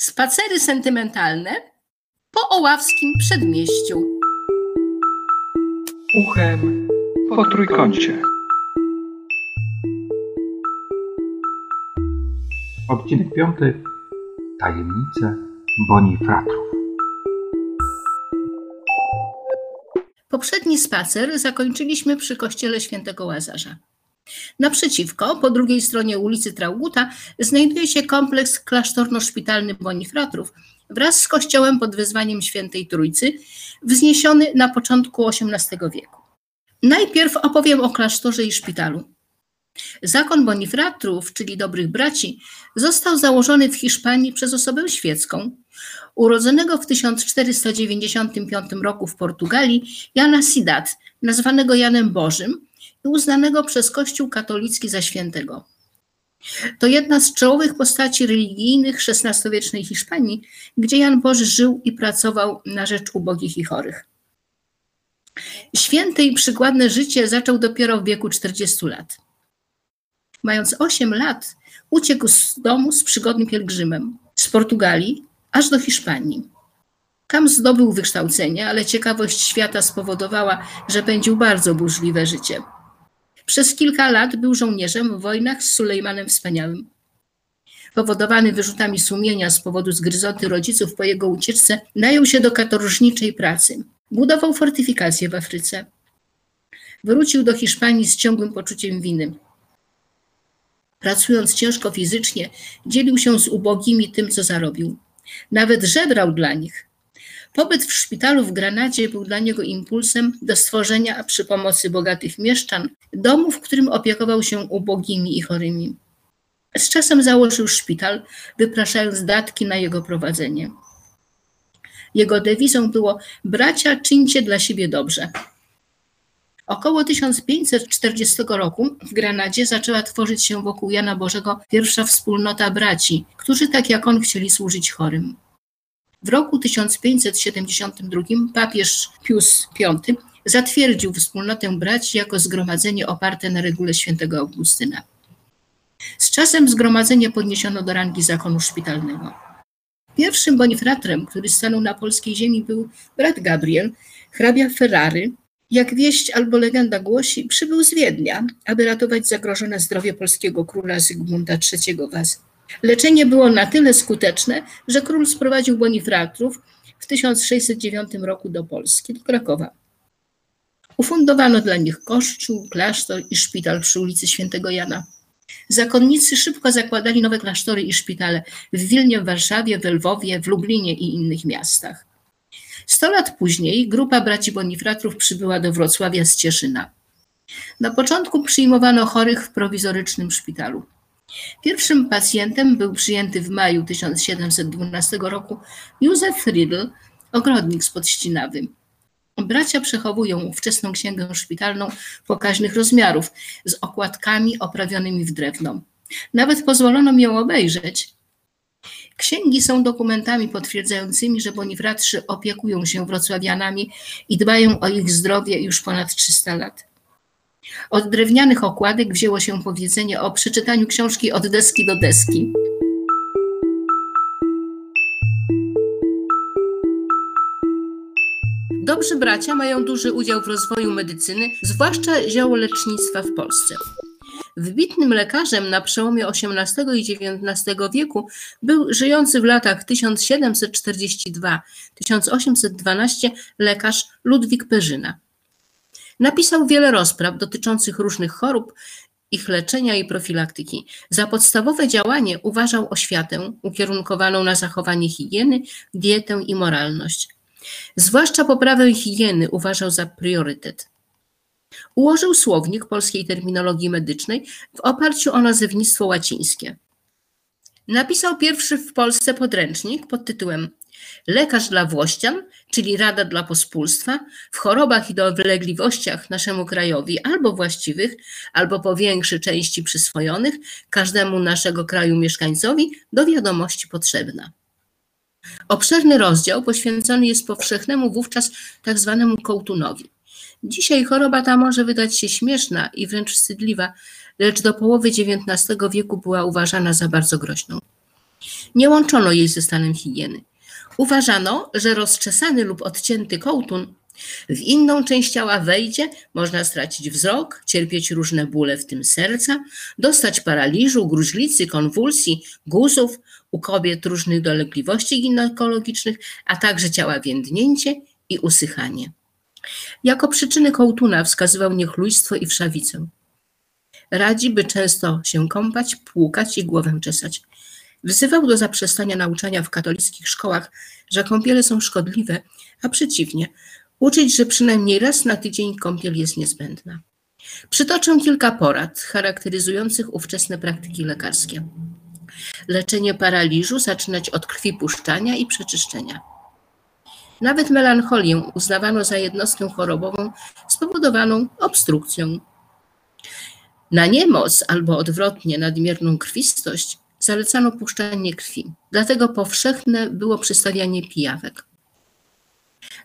Spacery sentymentalne po oławskim przedmieściu. Uchem po trójkącie. Odcinek piąty. Tajemnice Bonifratrów. Poprzedni spacer zakończyliśmy przy kościele świętego Łazarza. Naprzeciwko, po drugiej stronie ulicy Trauguta, znajduje się kompleks klasztorno-szpitalny Bonifratrów wraz z kościołem pod wezwaniem Świętej Trójcy, wzniesiony na początku XVIII wieku. Najpierw opowiem o klasztorze i szpitalu. Zakon Bonifratrów, czyli dobrych braci, został założony w Hiszpanii przez osobę świecką, urodzonego w 1495 roku w Portugalii Jana Sidat, nazwanego Janem Bożym, i uznanego przez Kościół katolicki za świętego. To jedna z czołowych postaci religijnych XVI-wiecznej Hiszpanii, gdzie Jan Boży żył i pracował na rzecz ubogich i chorych. Święte i przykładne życie zaczął dopiero w wieku 40 lat. Mając 8 lat, uciekł z domu z przygodnym pielgrzymem z Portugalii aż do Hiszpanii. Tam zdobył wykształcenie, ale ciekawość świata spowodowała, że pędził bardzo burzliwe życie. Przez kilka lat był żołnierzem w wojnach z Sulejmanem Wspaniałym. Powodowany wyrzutami sumienia z powodu zgryzoty rodziców po jego ucieczce, najął się do katorżniczej pracy. Budował fortyfikacje w Afryce. Wrócił do Hiszpanii z ciągłym poczuciem winy. Pracując ciężko fizycznie, dzielił się z ubogimi tym, co zarobił. Nawet żebrał dla nich. Pobyt w szpitalu w Granadzie był dla niego impulsem do stworzenia przy pomocy bogatych mieszczan domu, w którym opiekował się ubogimi i chorymi. Z czasem założył szpital, wypraszając datki na jego prowadzenie. Jego dewizą było bracia czyńcie dla siebie dobrze. Około 1540 roku w Granadzie zaczęła tworzyć się wokół Jana Bożego pierwsza wspólnota braci, którzy tak jak on chcieli służyć chorym. W roku 1572 papież Pius V zatwierdził wspólnotę braci jako zgromadzenie oparte na regule świętego Augustyna. Z czasem zgromadzenie podniesiono do rangi zakonu szpitalnego. Pierwszym bonifratrem, który stanął na polskiej ziemi, był brat Gabriel, hrabia Ferrary. Jak wieść albo legenda głosi, przybył z Wiednia, aby ratować zagrożone zdrowie polskiego króla Zygmunta III Wazy. Leczenie było na tyle skuteczne, że król sprowadził bonifratrów w 1609 roku do Polski, do Krakowa. Ufundowano dla nich kościół, klasztor i szpital przy ulicy Świętego Jana. Zakonnicy szybko zakładali nowe klasztory i szpitale w Wilnie, w Warszawie, w Lwowie, w Lublinie i innych miastach. Sto lat później grupa braci Bonifratrów przybyła do Wrocławia z Cieszyna. Na początku przyjmowano chorych w prowizorycznym szpitalu. Pierwszym pacjentem był przyjęty w maju 1712 roku Józef Friedl, ogrodnik z Podścinawy. Bracia przechowują ówczesną księgę szpitalną pokaźnych rozmiarów z okładkami oprawionymi w drewno. Nawet pozwolono mi ją obejrzeć. Księgi są dokumentami potwierdzającymi, że bonifratrzy opiekują się wrocławianami i dbają o ich zdrowie już ponad 300 lat. Od drewnianych okładek wzięło się powiedzenie o przeczytaniu książki od deski do deski. Dobrzy bracia mają duży udział w rozwoju medycyny, zwłaszcza ziołolecznictwa w Polsce. Wybitnym lekarzem na przełomie XVIII i XIX wieku był żyjący w latach 1742-1812 lekarz Ludwik Perzyna. Napisał wiele rozpraw dotyczących różnych chorób, ich leczenia i profilaktyki. Za podstawowe działanie uważał oświatę ukierunkowaną na zachowanie higieny, dietę i moralność. Zwłaszcza poprawę higieny uważał za priorytet. Ułożył słownik polskiej terminologii medycznej w oparciu o nazewnictwo łacińskie. Napisał pierwszy w Polsce podręcznik pod tytułem Lekarz dla Włościan, czyli Rada dla Pospólstwa, w chorobach i dolegliwościach naszemu krajowi albo właściwych, albo po większej części przyswojonych, każdemu naszego kraju mieszkańcowi do wiadomości potrzebna. Obszerny rozdział poświęcony jest powszechnemu wówczas tak zwanemu kołtunowi. Dzisiaj choroba ta może wydać się śmieszna i wręcz wstydliwa, lecz do połowy XIX wieku była uważana za bardzo groźną. Nie łączono jej ze stanem higieny. Uważano, że rozczesany lub odcięty kołtun w inną część ciała wejdzie, można stracić wzrok, cierpieć różne bóle, w tym serca, dostać paraliżu, gruźlicy, konwulsji, guzów, u kobiet różnych dolegliwości ginekologicznych, a także ciała więdnięcie i usychanie. Jako przyczyny kołtuna wskazywał niechlujstwo i wszawicę. Radzi, by często się kąpać, płukać i głowę czesać. Wzywał do zaprzestania nauczania w katolickich szkołach, że kąpiele są szkodliwe, a przeciwnie, uczyć, że przynajmniej raz na tydzień kąpiel jest niezbędna. Przytoczę kilka porad charakteryzujących ówczesne praktyki lekarskie. Leczenie paraliżu zaczynać od krwi puszczania i przeczyszczenia. Nawet melancholię uznawano za jednostkę chorobową spowodowaną obstrukcją. Na niemoc albo odwrotnie nadmierną krwistość zalecano puszczanie krwi. Dlatego powszechne było przystawianie pijawek.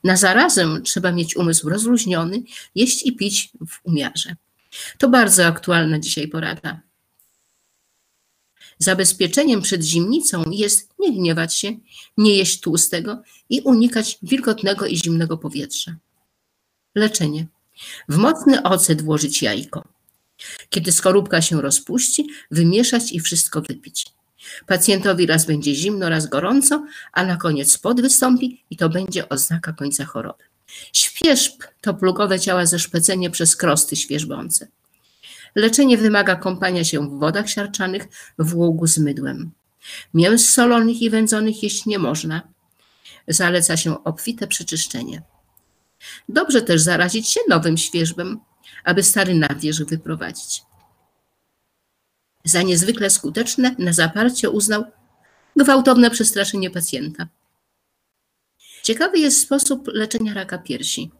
Na zarazem trzeba mieć umysł rozluźniony, jeść i pić w umiarze. To bardzo aktualna dzisiaj porada. Zabezpieczeniem przed zimnicą jest nie gniewać się, nie jeść tłustego i unikać wilgotnego i zimnego powietrza. Leczenie. W mocny ocet włożyć jajko. Kiedy skorupka się rozpuści, wymieszać i wszystko wypić. Pacjentowi raz będzie zimno, raz gorąco, a na koniec pot wystąpi i to będzie oznaka końca choroby. Świerzb to plugowe ciała zeszpecenie przez krosty świerzbące. Leczenie wymaga kąpania się w wodach siarczanych w łogu z mydłem. Mięs solonych i wędzonych jeść nie można. Zaleca się obfite przeczyszczenie. Dobrze też zarazić się nowym świerzbem, aby stary nawierzch wyprowadzić. Za niezwykle skuteczne na zaparcie uznał gwałtowne przestraszenie pacjenta. Ciekawy jest sposób leczenia raka piersi.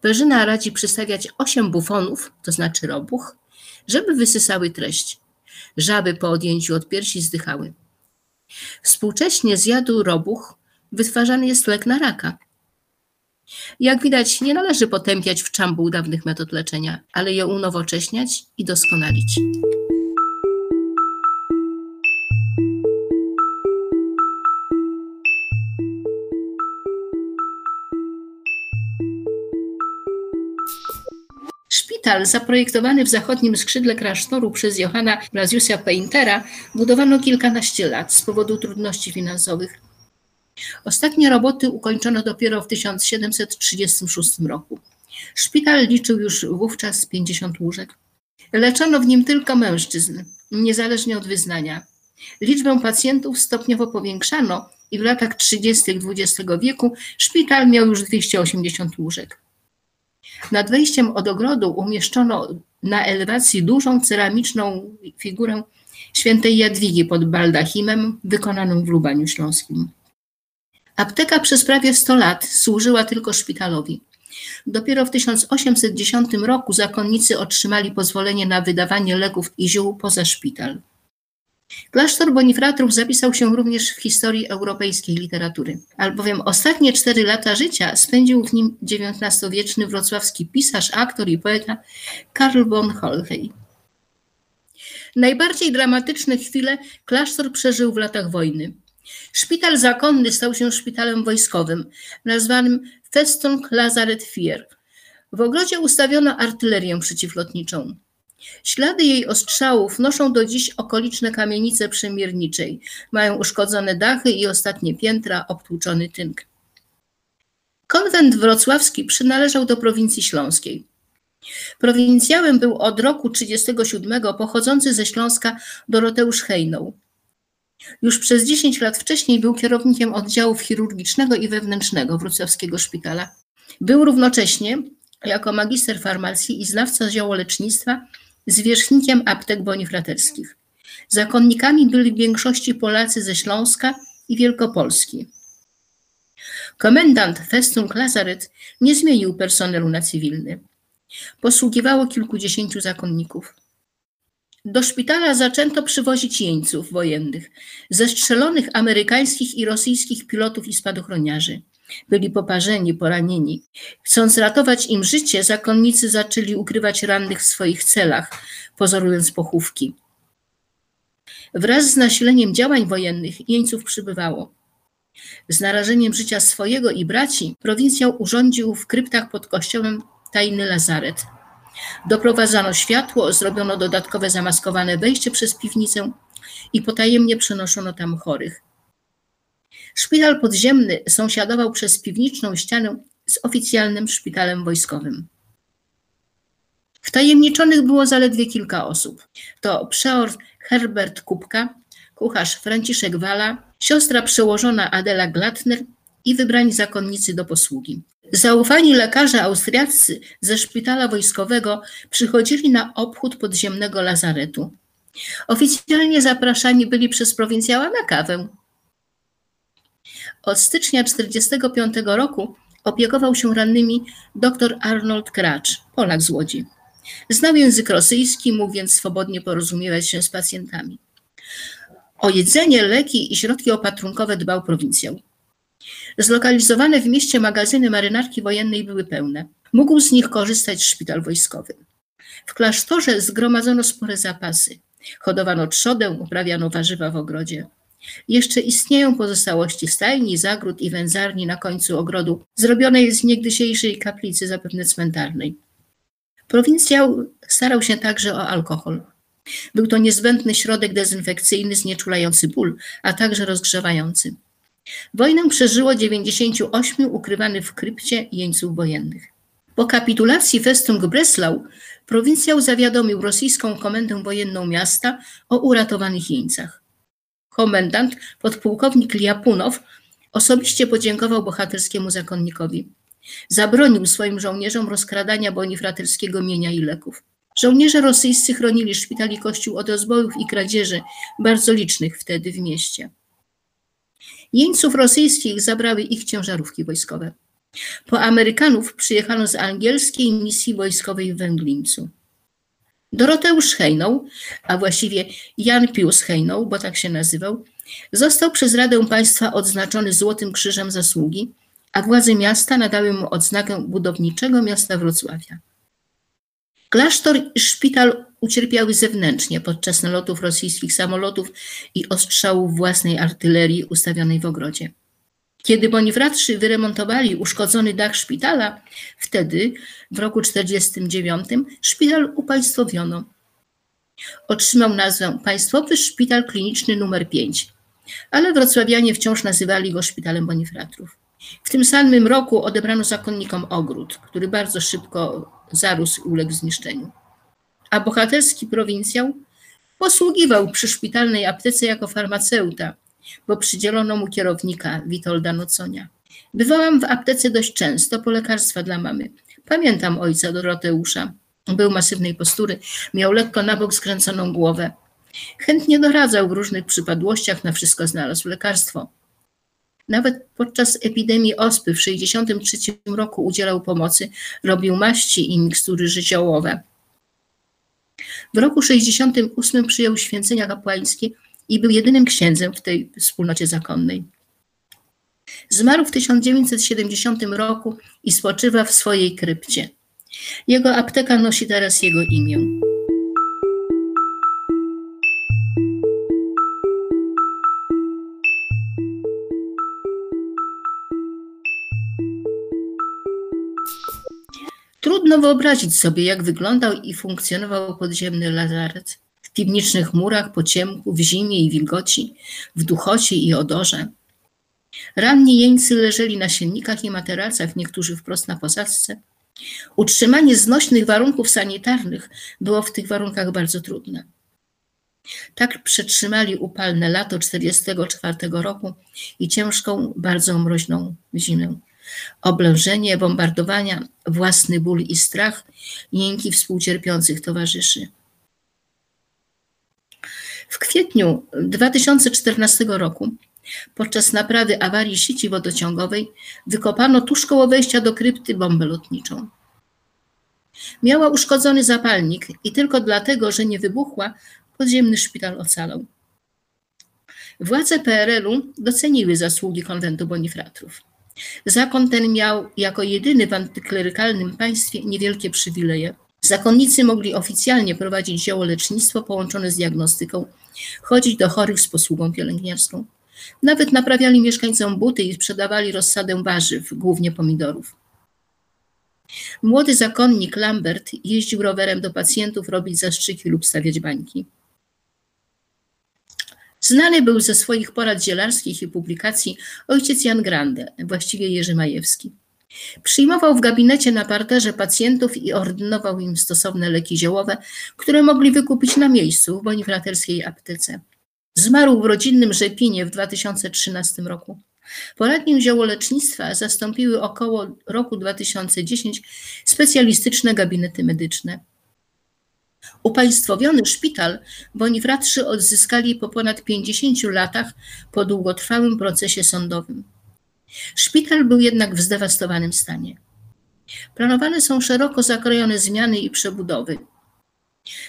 Perzyna radzi przystawiać 8 bufonów, to znaczy robuch, żeby wysysały treść. Żaby po odjęciu od piersi zdychały. Współcześnie z jadu robuch wytwarzany jest lek na raka. Jak widać, nie należy potępiać w czambu dawnych metod leczenia, ale je unowocześniać i doskonalić. Szpital zaprojektowany w zachodnim skrzydle klasztoru przez Johanna Blasiusa Paintera budowano kilkanaście lat z powodu trudności finansowych. Ostatnie roboty ukończono dopiero w 1736 roku. Szpital liczył już wówczas 50 łóżek. Leczono w nim tylko mężczyzn, niezależnie od wyznania. Liczbę pacjentów stopniowo powiększano i w latach 30. XX wieku szpital miał już 280 łóżek. Nad wejściem od ogrodu umieszczono na elewacji dużą ceramiczną figurę świętej Jadwigi pod baldachimem wykonaną w Lubaniu Śląskim. Apteka przez prawie 100 lat służyła tylko szpitalowi. Dopiero w 1810 roku zakonnicy otrzymali pozwolenie na wydawanie leków i ziół poza szpital. Klasztor Bonifratrów zapisał się również w historii europejskiej literatury, albowiem ostatnie cztery lata życia spędził w nim XIX-wieczny wrocławski pisarz, aktor i poeta Karl von Holhey. Najbardziej dramatyczne chwile klasztor przeżył w latach wojny. Szpital zakonny stał się szpitalem wojskowym, nazwanym Festung Lazaret Fier. W ogrodzie ustawiono artylerię przeciwlotniczą. Ślady jej ostrzałów noszą do dziś okoliczne kamienice przemierniczej. Mają uszkodzone dachy i ostatnie piętra, obtłuczony tynk. Konwent wrocławski przynależał do prowincji śląskiej. Prowincjałem był od roku 37 pochodzący ze Śląska Doroteusz Hejną. Już przez 10 lat wcześniej był kierownikiem oddziałów chirurgicznego i wewnętrznego wrocławskiego szpitala. Był równocześnie, jako magister farmacji i znawca ziołolecznictwa, zwierzchnikiem aptek bonifraterskich. Zakonnikami byli w większości Polacy ze Śląska i Wielkopolski. Komendant Festung Lazaret nie zmienił personelu na cywilny. Posługiwało kilkudziesięciu zakonników. Do szpitala zaczęto przywozić jeńców wojennych, zestrzelonych amerykańskich i rosyjskich pilotów i spadochroniarzy. Byli poparzeni, poranieni. Chcąc ratować im życie, zakonnicy zaczęli ukrywać rannych w swoich celach, pozorując pochówki. Wraz z nasileniem działań wojennych jeńców przybywało. Z narażeniem życia swojego i braci prowincjał urządził w kryptach pod kościołem tajny lazaret. Doprowadzano światło, zrobiono dodatkowe zamaskowane wejście przez piwnicę i potajemnie przenoszono tam chorych. Szpital podziemny sąsiadował przez piwniczną ścianę z oficjalnym szpitalem wojskowym. Wtajemniczonych było zaledwie kilka osób. To przeor Herbert Kupka, kucharz Franciszek Wala, siostra przełożona Adela Glatner i wybrani zakonnicy do posługi. Zaufani lekarze austriaccy ze szpitala wojskowego przychodzili na obchód podziemnego lazaretu. Oficjalnie zapraszani byli przez prowincjała na kawę. Od stycznia 1945 roku opiekował się rannymi dr Arnold Kracz, Polak z Łodzi. Znał język rosyjski, mógł więc swobodnie porozumiewać się z pacjentami. O jedzenie, leki i środki opatrunkowe dbał prowincjał. Zlokalizowane w mieście magazyny marynarki wojennej były pełne. Mógł z nich korzystać szpital wojskowy. W klasztorze zgromadzono spore zapasy. Hodowano trzodę, uprawiano warzywa w ogrodzie. Jeszcze istnieją pozostałości stajni, zagród i wędzarni na końcu ogrodu, zrobionej z niegdysiejszej kaplicy, zapewne cmentarnej. Prowincjał starał się także o alkohol. Był to niezbędny środek dezynfekcyjny znieczulający ból, a także rozgrzewający. Wojnę przeżyło 98 ukrywanych w krypcie jeńców wojennych. Po kapitulacji Festung Breslau prowincjał zawiadomił rosyjską komendę wojenną miasta o uratowanych jeńcach. Komendant, podpułkownik Liapunow, osobiście podziękował bohaterskiemu zakonnikowi. Zabronił swoim żołnierzom rozkradania bonifraterskiego mienia i leków. Żołnierze rosyjscy chronili szpital i kościół od rozbojów i kradzieży, bardzo licznych wtedy w mieście. Jeńców rosyjskich zabrały ich ciężarówki wojskowe. Po Amerykanów przyjechano z angielskiej misji wojskowej w Węglińcu. Doroteusz Hejnoł, a właściwie Jan Pius Hejnoł, bo tak się nazywał, został przez Radę Państwa odznaczony Złotym Krzyżem Zasługi, a władze miasta nadały mu odznakę budowniczego miasta Wrocławia. Klasztor i szpital ucierpiały zewnętrznie podczas nalotów rosyjskich samolotów i ostrzałów własnej artylerii ustawionej w ogrodzie. Kiedy Bonifratrzy wyremontowali uszkodzony dach szpitala, wtedy, w roku 1949, szpital upaństwowiono. Otrzymał nazwę Państwowy Szpital Kliniczny nr 5, ale wrocławianie wciąż nazywali go Szpitalem Bonifratrów. W tym samym roku odebrano zakonnikom ogród, który bardzo szybko zarósł i uległ zniszczeniu. A bohaterski prowincjał posługiwał przy szpitalnej aptece jako farmaceuta, bo przydzielono mu kierownika Witolda Noconia. Bywałam w aptece dość często po lekarstwa dla mamy. Pamiętam ojca Doroteusza. Był masywnej postury, miał lekko na bok skręconą głowę. Chętnie doradzał w różnych przypadłościach, na wszystko znalazł lekarstwo. Nawet podczas epidemii ospy w 1963 roku udzielał pomocy, robił maści i mikstury żywiołowe. W roku 1968 przyjął święcenia kapłańskie i był jedynym księdzem w tej wspólnocie zakonnej. Zmarł w 1970 roku i spoczywa w swojej krypcie. Jego apteka nosi teraz jego imię. Trudno wyobrazić sobie, jak wyglądał i funkcjonował podziemny lazaret. W piwniczych murach, po ciemku, w zimie i wilgoci, w duchocie i odorze. Ranni jeńcy leżeli na silnikach i materacach, niektórzy wprost na posadzce. Utrzymanie znośnych warunków sanitarnych było w tych warunkach bardzo trudne. Tak przetrzymali upalne lato 1944 roku i ciężką, bardzo mroźną zimę oblężenie, bombardowania, własny ból i strach, jęki współcierpiących towarzyszy. W kwietniu 2014 roku podczas naprawy awarii sieci wodociągowej wykopano tuż koło wejścia do krypty bombę lotniczą. Miała uszkodzony zapalnik i tylko dlatego, że nie wybuchła, podziemny szpital ocalał. Władze PRL-u doceniły zasługi konwentu Bonifratrów. Zakon ten miał jako jedyny w antyklerykalnym państwie niewielkie przywileje. Zakonnicy mogli oficjalnie prowadzić dzieło lecznictwo połączone z diagnostyką, chodzić do chorych z posługą pielęgniarską. Nawet naprawiali mieszkańcom buty i sprzedawali rozsadę warzyw, głównie pomidorów. Młody zakonnik Lambert jeździł rowerem do pacjentów robić zastrzyki lub stawiać bańki. Znany był ze swoich porad zielarskich i publikacji ojciec Jan Grande, właściwie Jerzy Majewski. Przyjmował w gabinecie na parterze pacjentów i ordynował im stosowne leki ziołowe, które mogli wykupić na miejscu w bonifraterskiej aptece. Zmarł w rodzinnym Rzepinie w 2013 roku. Poradnię ziołolecznictwa zastąpiły około roku 2010 specjalistyczne gabinety medyczne. Upaństwowiony szpital bonifratrzy odzyskali po ponad 50 latach po długotrwałym procesie sądowym. Szpital był jednak w zdewastowanym stanie. Planowane są szeroko zakrojone zmiany i przebudowy.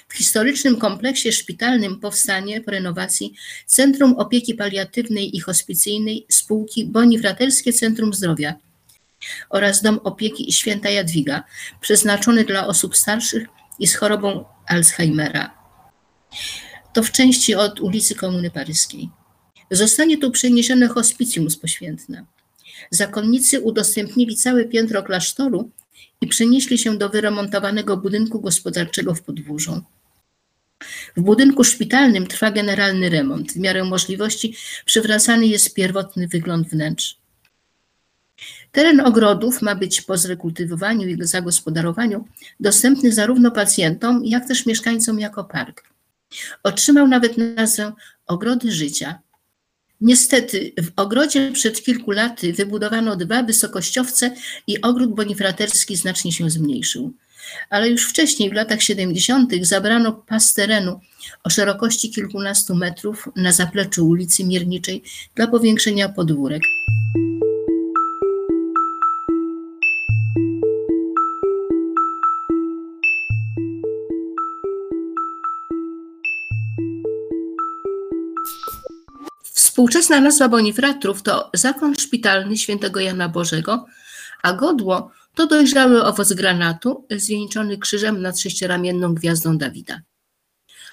W historycznym kompleksie szpitalnym powstanie po renowacji Centrum Opieki Paliatywnej i Hospicyjnej spółki Bonifraterskie Centrum Zdrowia oraz Dom Opieki Święta Jadwiga, przeznaczony dla osób starszych i z chorobą Alzheimera. To w części od ulicy Komuny Paryskiej. Zostanie tu przeniesione hospicjum z Poświętna. Zakonnicy udostępnili całe piętro klasztoru i przenieśli się do wyremontowanego budynku gospodarczego w podwórzu. W budynku szpitalnym trwa generalny remont. W miarę możliwości przywracany jest pierwotny wygląd wnętrz. Teren ogrodów ma być po zrekultywowaniu i zagospodarowaniu dostępny zarówno pacjentom, jak też mieszkańcom jako park. Otrzymał nawet nazwę Ogrody Życia, Niestety w ogrodzie przed kilku laty wybudowano dwa wysokościowce i ogród bonifraterski znacznie się zmniejszył. Ale już wcześniej, w latach 70., zabrano pas terenu o szerokości kilkunastu metrów na zapleczu ulicy Mierniczej dla powiększenia podwórek. Współczesna nazwa bonifratrów to zakon szpitalny świętego Jana Bożego, a godło to dojrzały owoc granatu zwieńczony krzyżem nad sześcioramienną gwiazdą Dawida.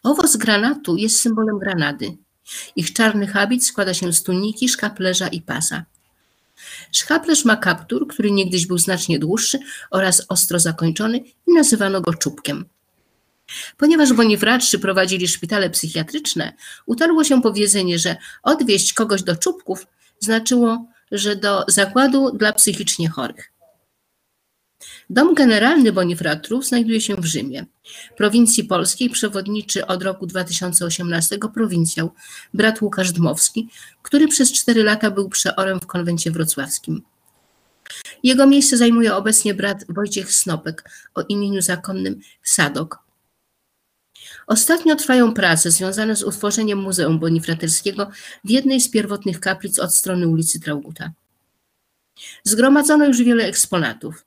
Owoc granatu jest symbolem granady. Ich czarny habit składa się z tuniki, szkaplerza i pasa. Szkaplerz ma kaptur, który niegdyś był znacznie dłuższy oraz ostro zakończony i nazywano go czubkiem. Ponieważ bonifratrzy prowadzili szpitale psychiatryczne, utarło się powiedzenie, że odwieźć kogoś do czubków znaczyło, że do zakładu dla psychicznie chorych. Dom generalny bonifratrów znajduje się w Rzymie. Prowincji polskiej przewodniczy od roku 2018 prowincjał brat Łukasz Dmowski, który przez cztery lata był przeorem w konwencie wrocławskim. Jego miejsce zajmuje obecnie brat Wojciech Snopek o imieniu zakonnym Sadok, Ostatnio trwają prace związane z utworzeniem Muzeum Bonifraterskiego w jednej z pierwotnych kaplic od strony ulicy Trauguta. Zgromadzono już wiele eksponatów.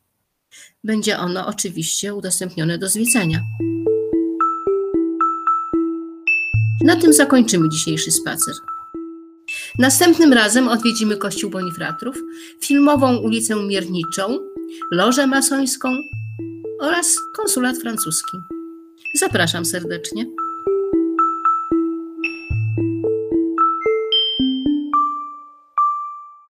Będzie ono oczywiście udostępnione do zwiedzania. Na tym zakończymy dzisiejszy spacer. Następnym razem odwiedzimy Kościół Bonifratrów, filmową ulicę Mierniczą, lożę masońską oraz konsulat francuski. Zapraszam serdecznie.